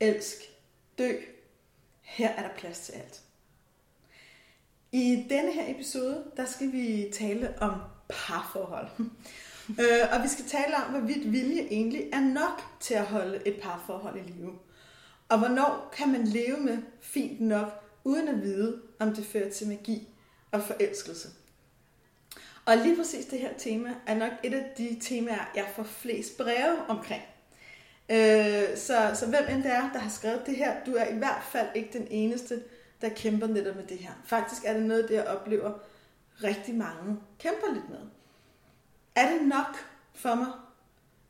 elsk, dø. Her er der plads til alt. I denne her episode, der skal vi tale om parforhold. øh, og vi skal tale om, hvorvidt vilje egentlig er nok til at holde et parforhold i live. Og hvornår kan man leve med fint nok, uden at vide, om det fører til magi og forelskelse. Og lige præcis det her tema er nok et af de temaer, jeg får flest breve omkring. Øh, så, så hvem end det er, der har skrevet det her, du er i hvert fald ikke den eneste, der kæmper netop med det her. Faktisk er det noget, det jeg oplever rigtig mange kæmper lidt med. Er det nok for mig?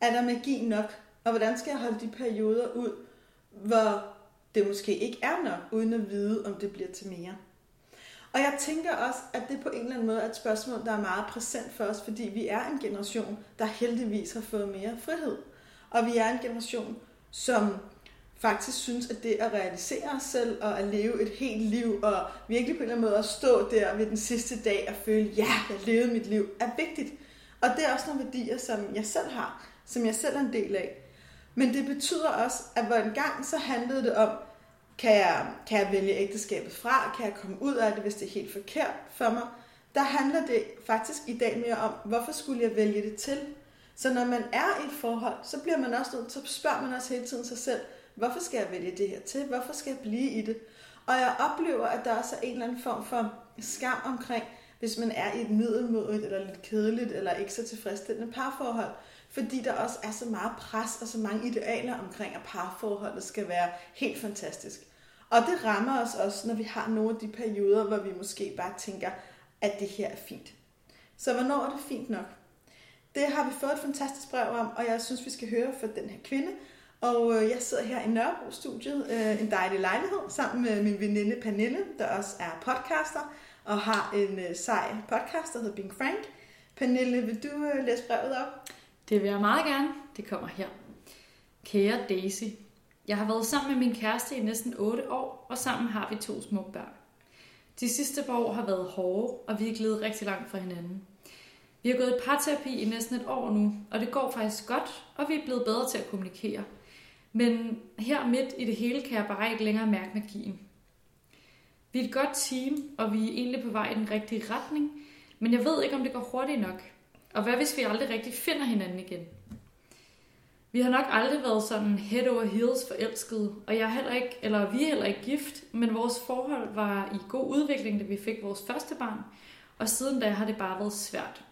Er der magi nok? Og hvordan skal jeg holde de perioder ud, hvor det måske ikke er nok, uden at vide, om det bliver til mere? Og jeg tænker også, at det på en eller anden måde er et spørgsmål, der er meget præsent for os, fordi vi er en generation, der heldigvis har fået mere frihed. Og vi er en generation, som faktisk synes, at det at realisere os selv og at leve et helt liv og virkelig på en eller anden måde at stå der ved den sidste dag og føle, ja, jeg levede mit liv, er vigtigt. Og det er også nogle værdier, som jeg selv har, som jeg selv er en del af. Men det betyder også, at hvor en gang så handlede det om, kan jeg, kan jeg vælge ægteskabet fra? Kan jeg komme ud af det, hvis det er helt forkert for mig? Der handler det faktisk i dag mere om, hvorfor skulle jeg vælge det til? Så når man er i et forhold, så bliver man også nødt, så spørger man også hele tiden sig selv, hvorfor skal jeg vælge det her til? Hvorfor skal jeg blive i det? Og jeg oplever, at der også er en eller anden form for skam omkring, hvis man er i et middelmodigt, eller lidt kedeligt, eller ikke så tilfredsstillende parforhold. Fordi der også er så meget pres og så mange idealer omkring, at parforholdet skal være helt fantastisk. Og det rammer os også, når vi har nogle af de perioder, hvor vi måske bare tænker, at det her er fint. Så hvornår er det fint nok? Det har vi fået et fantastisk brev om, og jeg synes, vi skal høre fra den her kvinde. Og øh, jeg sidder her i Nørrebro-studiet, øh, en dejlig lejlighed, sammen med min veninde Pernille, der også er podcaster, og har en øh, sej podcast, der hedder Bing Frank. Pernille, vil du læse brevet op? Det vil jeg meget gerne. Det kommer her. Kære Daisy, jeg har været sammen med min kæreste i næsten 8 år, og sammen har vi to små børn. De sidste par år har været hårde, og vi er glædet rigtig langt fra hinanden. Vi har gået i parterapi i næsten et år nu, og det går faktisk godt, og vi er blevet bedre til at kommunikere. Men her midt i det hele kan jeg bare ikke længere mærke magien. Vi er et godt team, og vi er egentlig på vej i den rigtige retning, men jeg ved ikke, om det går hurtigt nok. Og hvad hvis vi aldrig rigtig finder hinanden igen? Vi har nok aldrig været sådan head over heels forelskede, og jeg heller ikke, eller vi er heller ikke gift, men vores forhold var i god udvikling, da vi fik vores første barn, og siden da har det bare været svært.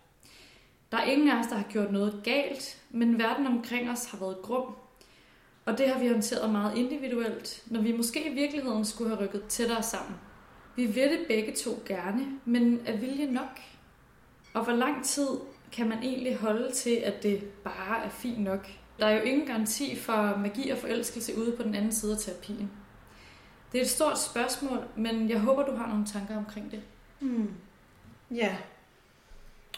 Der er ingen af os, der har gjort noget galt, men verden omkring os har været grum, og det har vi håndteret meget individuelt, når vi måske i virkeligheden skulle have rykket tættere sammen. Vi vil det begge to gerne, men er vilje nok? Og hvor lang tid kan man egentlig holde til, at det bare er fint nok? Der er jo ingen garanti for magi og forelskelse ude på den anden side af terapien. Det er et stort spørgsmål, men jeg håber, du har nogle tanker omkring det. Mm. Ja.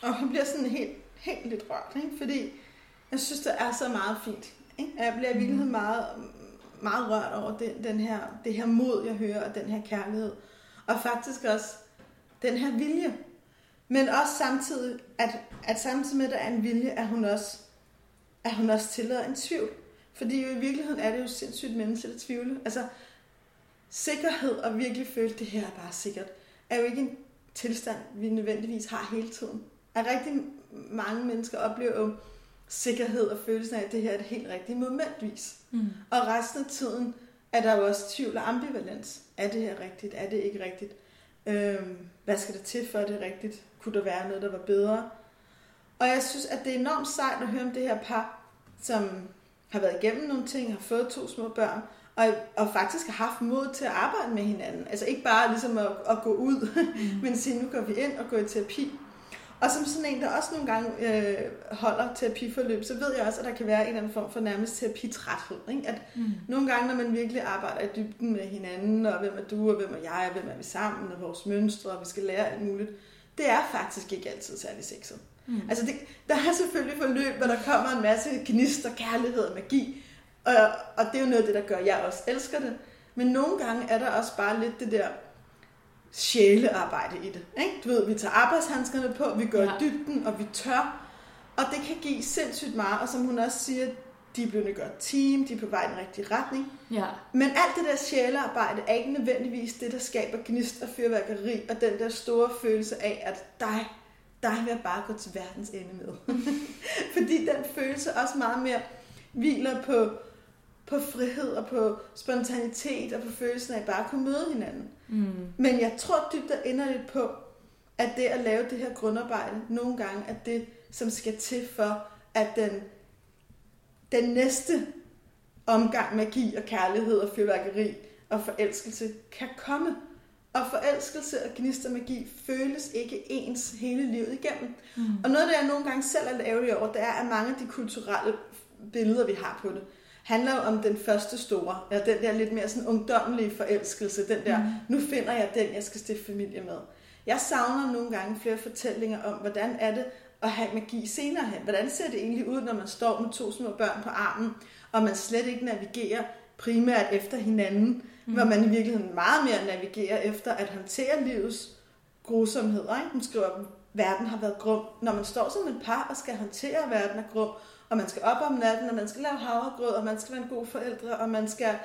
Og hun bliver sådan helt, helt lidt rørt, ikke? fordi jeg synes, det er så meget fint. Ikke? Jeg bliver virkelig mm. meget, meget rørt over den, den her, det her mod, jeg hører, og den her kærlighed. Og faktisk også den her vilje. Men også samtidig, at, at samtidig med, at der er en vilje, er hun også at hun også tillader en tvivl. Fordi i virkeligheden er det jo sindssygt menneskeligt at tvivle. Altså, sikkerhed og virkelig føle, at det her er bare sikkert, er jo ikke en tilstand, vi nødvendigvis har hele tiden. At rigtig mange mennesker oplever jo sikkerhed og følelsen af, at det her er det helt rigtige momentvis. Mm. Og resten af tiden er der jo også tvivl og ambivalens. Er det her rigtigt? Er det ikke rigtigt? Øhm, hvad skal der til for, at det er rigtigt? Kunne der være noget, der var bedre? Og jeg synes, at det er enormt sejt at høre om det her par, som har været igennem nogle ting, har fået to små børn, og, og faktisk har haft mod til at arbejde med hinanden. Altså ikke bare ligesom at, at gå ud, mm. men sige, nu går vi ind og går i terapi. Og som sådan en, der også nogle gange øh, holder terapiforløb, så ved jeg også, at der kan være en eller anden form for nærmest terapitræthed. Ikke? At mm. nogle gange, når man virkelig arbejder i dybden med hinanden, og hvem er du, og hvem er jeg, og hvem er vi sammen, og vores mønstre, og vi skal lære alt muligt, det er faktisk ikke altid særlig sexet. Mm. Altså det, der er selvfølgelig forløb, hvor der kommer en masse gnister, kærlighed og magi, og, og det er jo noget af det, der gør, at jeg også elsker det. Men nogle gange er der også bare lidt det der sjælearbejde i det. Ikke? Du ved, vi tager arbejdshandskerne på, vi går ja. i dybden, og vi tør. Og det kan give sindssygt meget, og som hun også siger, de er blevet et godt team, de er på vej i den rigtige retning. Ja. Men alt det der sjælearbejde er ikke nødvendigvis det, der skaber gnist og fyrværkeri, og den der store følelse af, at dig, dig vil jeg bare gå til verdens ende med. Fordi den følelse også meget mere hviler på, på frihed og på spontanitet og på følelsen af bare at kunne møde hinanden. Mm. Men jeg tror dybt og inderligt på, at det at lave det her grundarbejde nogle gange er det, som skal til for, at den, den næste omgang magi og kærlighed og fyrværkeri og forelskelse kan komme. Og forelskelse og gnist og magi føles ikke ens hele livet igennem. Mm. Og noget, der jeg nogle gange selv er lavet over, det er, at mange af de kulturelle billeder, vi har på det, handler jo om den første store, eller den der lidt mere sådan ungdommelige forelskelse, den der, mm. nu finder jeg den, jeg skal stifte familie med. Jeg savner nogle gange flere fortællinger om, hvordan er det at have magi senere hen. Hvordan ser det egentlig ud, når man står med to små børn på armen, og man slet ikke navigerer primært efter hinanden, mm. hvor man i virkeligheden meget mere navigerer efter at håndtere livets grusomheder. Ikke? Hun skriver, verden har været grum. Når man står som et par og skal håndtere, at verden er grum, og man skal op om natten, og man skal lave havregrød, og man skal være en god forældre, og man skal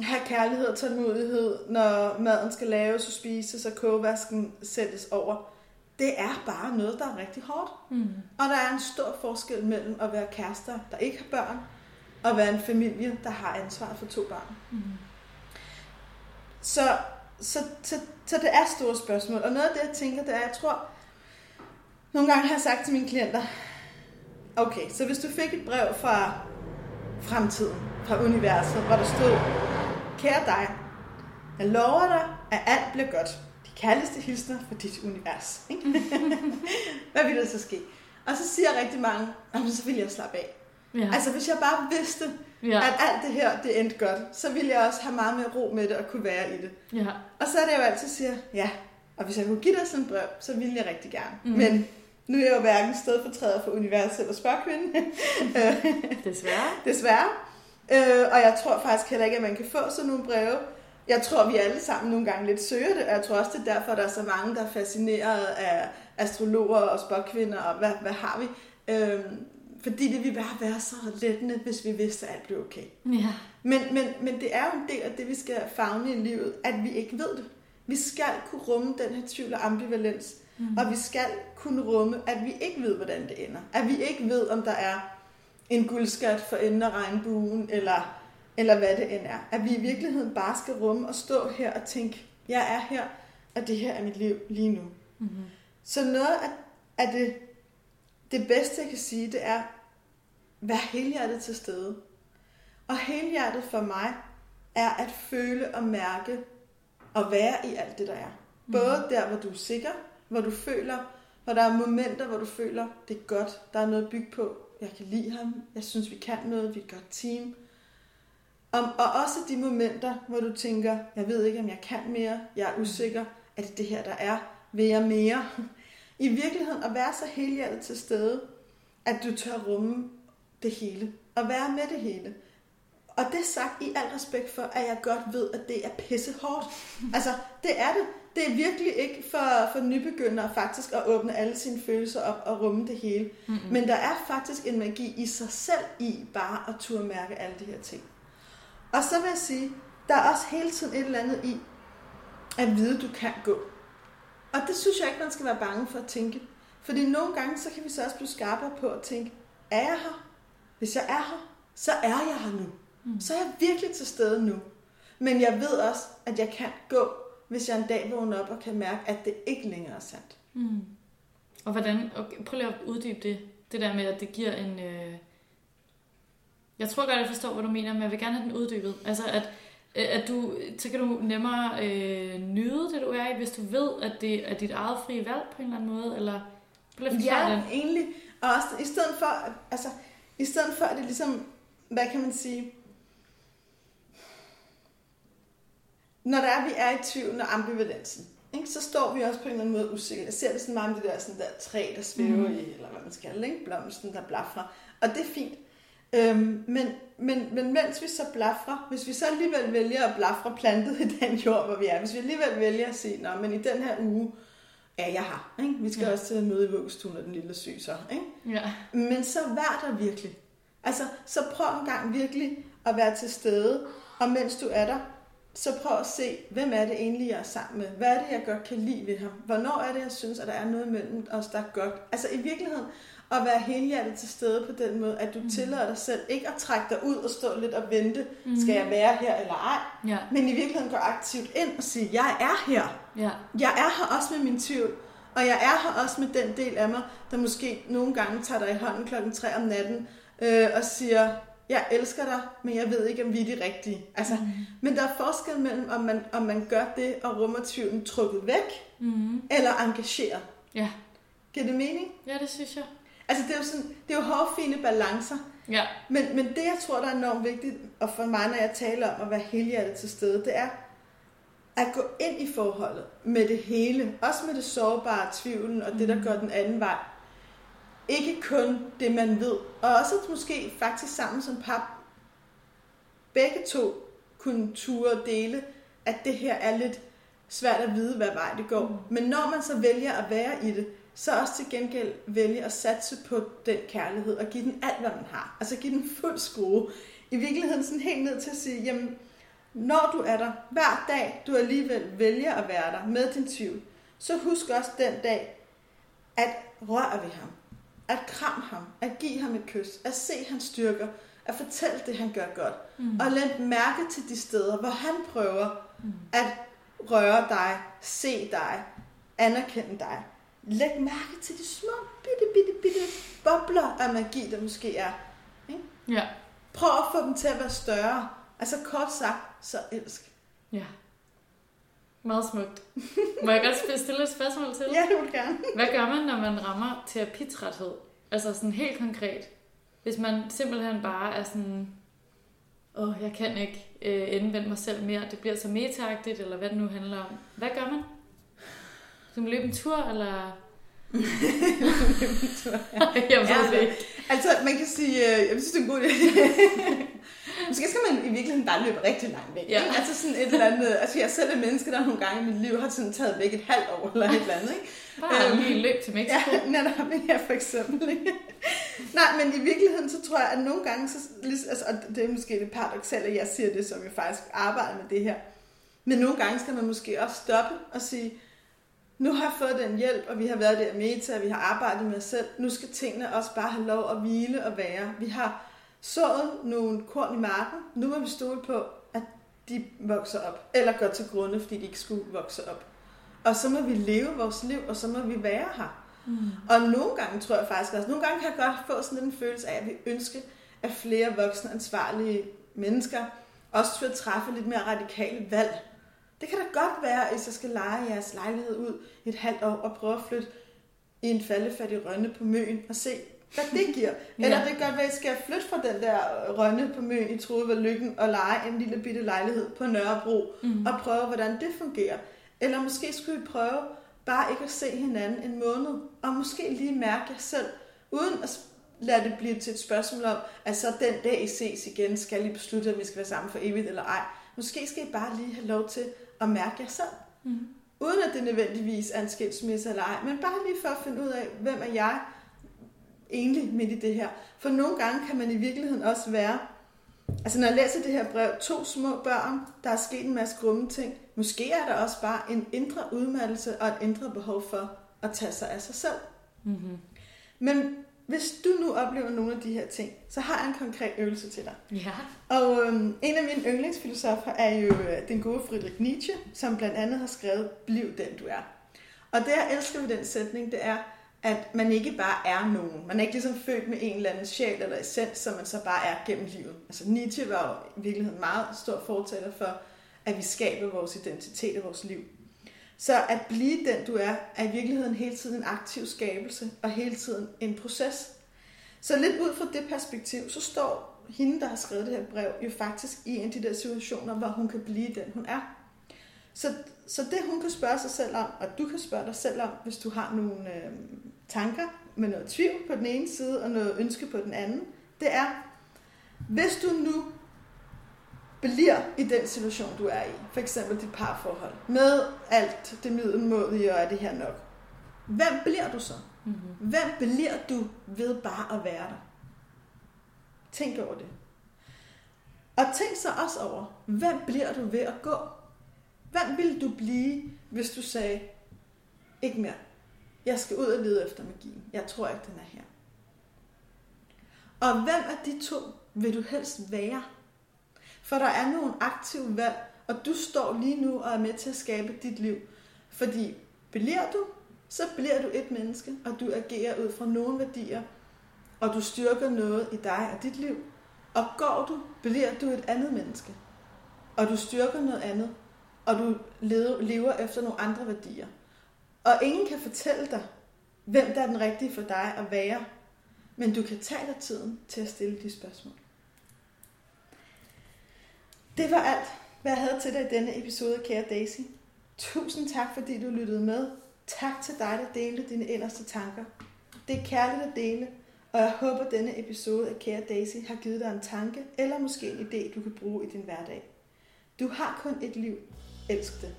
have kærlighed og tålmodighed, når maden skal laves og spises, og kogevasken sættes over. Det er bare noget, der er rigtig hårdt. Mm. Og der er en stor forskel mellem at være kærester, der ikke har børn, og være en familie, der har ansvar for to børn. Mm. Så, så, så, så det er store spørgsmål. Og noget af det, jeg tænker, det er, jeg tror, nogle gange har jeg sagt til mine klienter, Okay, så hvis du fik et brev fra fremtiden, fra universet, hvor der stod, kære dig, jeg lover dig, at alt bliver godt. De kærligste hilsner for dit univers. Ikke? Hvad vil der så ske? Og så siger rigtig mange, så vil jeg slappe af. Ja. Altså hvis jeg bare vidste, ja. at alt det her, det endte godt, så ville jeg også have meget mere ro med det og kunne være i det. Ja. Og så er det jo altid siger, ja, og hvis jeg kunne give dig sådan en brev, så ville jeg rigtig gerne. Mm. Men nu er jeg jo hverken stedfortræder for universet eller spørgkvinde. Desværre. Desværre. Øh, og jeg tror faktisk heller ikke, at man kan få sådan nogle breve. Jeg tror, vi alle sammen nogle gange lidt søger det, og jeg tror også, det er derfor, der er så mange, der er fascineret af astrologer og spørgkvinder, og hvad, hvad har vi? Øh, fordi det ville bare være så lettende, hvis vi vidste, at alt blev okay. Ja. Men, men, men det er jo en del af det, vi skal fagne i livet, at vi ikke ved det. Vi skal kunne rumme den her tvivl og ambivalens. Mm. Og vi skal kunne rumme, at vi ikke ved, hvordan det ender. At vi ikke ved, om der er en guldskat for enden af regnbuen, eller, eller hvad det end er. At vi i virkeligheden bare skal rumme og stå her og tænke, jeg er her, og det her er mit liv lige nu. Mm-hmm. Så noget af, af det, det bedste, jeg kan sige, det er, vær helhjertet til stede. Og helhjertet for mig er at føle og mærke og være i alt det, der er. Både mm. der, hvor du er sikker, hvor du føler, hvor der er momenter, hvor du føler, det er godt, der er noget at bygge på, jeg kan lide ham, jeg synes, vi kan noget, vi er et godt team. Og, og også de momenter, hvor du tænker, jeg ved ikke, om jeg kan mere, jeg er usikker, er det det her, der er, vil jeg mere? I virkeligheden at være så helhjertet til stede, at du tør rumme det hele, og være med det hele. Og det sagt i al respekt for, at jeg godt ved, at det er pisse hårdt. Altså, det er det. Det er virkelig ikke for, for nybegyndere faktisk at åbne alle sine følelser op og rumme det hele. Mm-hmm. Men der er faktisk en magi i sig selv i bare at turde mærke alle de her ting. Og så vil jeg sige, der er også hele tiden et eller andet i at vide, du kan gå. Og det synes jeg ikke, man skal være bange for at tænke. Fordi nogle gange, så kan vi så også blive skarpere på at tænke, er jeg her? Hvis jeg er her, så er jeg her nu. Mm. Så er jeg virkelig til stede nu. Men jeg ved også, at jeg kan gå, hvis jeg en dag vågner op og kan mærke, at det ikke længere er sandt. Mm. Og hvordan, okay, prøv lige at uddybe det, det der med, at det giver en... Øh... Jeg tror godt, jeg forstår, hvad du mener, men jeg vil gerne have den uddybet. Altså, at Øh, At du, så kan du nemmere øh, nyde det, du er i, hvis du ved, at det er dit eget frie valg på en eller anden måde, eller Ja, det. egentlig. Og også i stedet for, altså, i stedet for, at det ligesom, hvad kan man sige, når der er, vi er i tvivl og ambivalensen, ikke, så står vi også på en eller anden måde usikre. Jeg ser det sådan meget med det der, sådan der træ, der svæver mm. i, eller hvad man skal kalde ikke? blomsten, der blafrer. Og det er fint. Øhm, men, men, men mens vi så blafrer, hvis vi så alligevel vælger at blafre plantet i den jord, hvor vi er, hvis vi alligevel vælger at sige, nå, men i den her uge er jeg her. Ikke? Vi skal ja. også til at møde i vuggestuen, og den lille syg så. Ikke? Ja. Men så vær der virkelig. Altså, så prøv en gang virkelig at være til stede, og mens du er der, så prøv at se, hvem er det egentlig, jeg er sammen med? Hvad er det, jeg godt kan lide ved ham? Hvornår er det, jeg synes, at der er noget mellem os, der er godt? Altså i virkeligheden, at være helhjertet til stede på den måde, at du Mhm. tillader dig selv ikke at trække dig ud og stå lidt og vente, Mhm. skal jeg være her eller ej? Ja. Men i virkeligheden gå aktivt ind og sige, jeg er her. Ja. Jeg er her også med min tvivl, og jeg er her også med den del af mig, der måske nogle gange tager dig i hånden klokken 3 om natten øh, og siger, jeg elsker dig, men jeg ved ikke, om vi er de rigtige. Altså, Mm. Men der er forskel mellem, om man, om man gør det og rummer tvivlen trukket væk, Mm. eller engageret. Ja. Giver det mening? ja, det synes jeg. Altså, det er jo, sådan, det er jo hårfine balancer. Ja. Men, men det, jeg tror, der er enormt vigtigt, og for mig, når jeg taler om at være helhjertet til stede, det er at gå ind i forholdet med det hele. Også med det sårbare, tvivlen og det, der Mhm. går den anden vej. Ikke kun det, man ved. Og også måske faktisk sammen som pap. Begge to kunne ture og dele, at det her er lidt svært at vide, hvad vej det går. Mhm. Men når man så vælger at være i det, så også til gengæld vælge at satse på den kærlighed og give den alt, hvad man har. Altså give den fuld skrue. I virkeligheden sådan helt ned til at sige, jamen, når du er der hver dag, du alligevel vælger at være der med din tvivl, så husk også den dag, at røre ved ham, at kram ham, at give ham et kys, at se hans styrker, at fortælle det, han gør godt, Mm. og læg mærke til de steder, hvor han prøver Mm. at røre dig, se dig, anerkende dig. Læg mærke til de små, bitte, bitte, bitte bobler af magi, der måske er. Ja. Prøv at få dem til at være større. Altså kort sagt, så elsk. Ja. Meget smukt. Må jeg godt stille et spørgsmål til? Ja, det vil du gerne. Hvad gør man, når man rammer terapitræthed? Altså sådan helt konkret. Hvis man simpelthen bare er sådan, åh, jeg kan ikke øh, indvende mig selv mere, det bliver så metaagtigt, eller hvad det nu handler om. Hvad gør man? Man løbe en tur, eller... jeg ved Ja, det ikke. Altså, man kan sige, øh, jeg synes, det er en god idé. Måske skal man i virkeligheden bare løbe rigtig langt væk. Ja. Ja. Altså sådan et eller andet, altså jeg selv er menneske, der nogle gange i mit liv har sådan taget væk et halvt år eller et eller andet, ikke? Bare Øhm, lige løb til Mexico. Ja, netop, ja, for eksempel. Ikke? Nej, men i virkeligheden, så tror jeg, at nogle gange, så, altså, og det er måske lidt paradoxalt, at jeg siger det, som jeg faktisk arbejder med det her. Men nogle gange skal man måske også stoppe og sige, nu har jeg fået den hjælp, og vi har været der meta, og vi har arbejdet med os selv. Nu skal tingene også bare have lov at hvile og være. Vi har sået nogle korn i marken. Nu må vi stole på, at de vokser op. Eller går til grunde, fordi de ikke skulle vokse op. Og så må vi leve vores liv, og så må vi være her. Mm. Og nogle gange tror jeg faktisk også, nogle gange kan jeg godt få sådan en følelse af, at vi ønsker, at flere voksne, ansvarlige mennesker også tør træffe lidt mere radikale valg. Det kan da godt være, at I så skal lege jeres lejlighed ud i et halvt år og prøve at flytte i en faldefattig rønne på Møn og se, hvad det giver. Ja. Eller det kan godt være, at I skal flytte fra den der rønne på Møn i Trude Lykken og lege en lille bitte lejlighed på Nørrebro Mm. og prøve, hvordan det fungerer. Eller måske skulle vi prøve bare ikke at se hinanden en måned, og måske lige mærke jer selv, uden at lade det blive til et spørgsmål om, at så den dag I ses igen, skal I beslutte, om vi skal være sammen for evigt eller ej. Måske skal I bare lige have lov til at mærke jer selv, Mm. uden at det nødvendigvis er en skilsmisse eller ej, men bare lige for at finde ud af, hvem er jeg egentlig midt i det her. For nogle gange kan man i virkeligheden også være, altså når jeg læser det her brev, to små børn, der er sket en masse grumme ting, måske er der også bare en indre udmattelse og et indre behov for at tage sig af sig selv. Mm-hmm. Men hvis du nu oplever nogle af de her ting, så har jeg en konkret øvelse til dig. Ja. Og øhm, en af mine yndlingsfilosofer er jo øh, den gode Friedrich Nietzsche, som blandt andet har skrevet Bliv den du er. Og det jeg elsker ved den sætning, det er, at man ikke bare er nogen. Man er ikke ligesom født med en eller anden sjæl eller essens, som man så bare er gennem livet. Altså Nietzsche var jo i virkeligheden meget stor fortæller for, at vi skaber vores identitet og vores liv. Så at blive den, du er, er i virkeligheden hele tiden en aktiv skabelse, og hele tiden en proces. Så lidt ud fra det perspektiv, så står hende, der har skrevet det her brev, jo faktisk i en af de der situationer, hvor hun kan blive den, hun er. Så, så det, hun kan spørge sig selv om, og du kan spørge dig selv om, hvis du har nogle øh, tanker med noget tvivl på den ene side, og noget ønske på den anden, det er, hvis du nu bliver i den situation, du er i, for eksempel dit parforhold, med alt det middelmådige og er det her nok, hvem bliver du så? Mm-hmm. Hvem bliver du ved bare at være der? Tænk over det. Og tænk så også over, hvem bliver du ved at gå? Hvem vil du blive, hvis du sagde, ikke mere. Jeg skal ud og lede efter magien. Jeg tror ikke, den er her. Og hvem af de to vil du helst være? For der er nogle aktive valg, og du står lige nu og er med til at skabe dit liv. Fordi bliver du, så bliver du et menneske, og du agerer ud fra nogle værdier, og du styrker noget i dig og dit liv. Og går du, bliver du et andet menneske, og du styrker noget andet, og du lever efter nogle andre værdier. Og ingen kan fortælle dig, hvem der er den rigtige for dig at være, men du kan tage dig tiden til at stille de spørgsmål. Det var alt, hvad jeg havde til dig i denne episode, af kære Daisy. Tusind tak, fordi du lyttede med. Tak til dig, der delte dine inderste tanker. Det er kærligt at dele, og jeg håber, at denne episode af Kære Daisy har givet dig en tanke, eller måske en idé, du kan bruge i din hverdag. Du har kun et liv. Elsk det.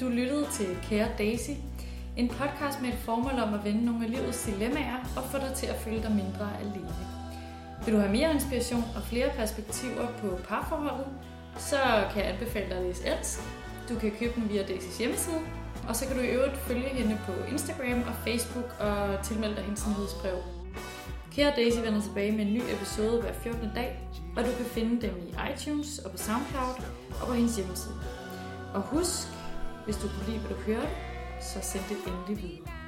Du lyttede til Kære Daisy, en podcast med et formål om at vende nogle af livets dilemmaer og få dig til at føle dig mindre alene. Vil du have mere inspiration og flere perspektiver på parforholdet, så kan jeg anbefale dig at læse Elsk. Du kan købe den via Daisys hjemmeside, og så kan du i øvrigt følge hende på Instagram og Facebook og tilmelde dig hendes nyhedsbrev. Kære Daisy vender tilbage med en ny episode hver 14. dag, og du kan finde dem i iTunes og på Soundcloud og på hendes hjemmeside. Og husk, hvis du kunne lide, hvad du hørte, så send det endelig videre.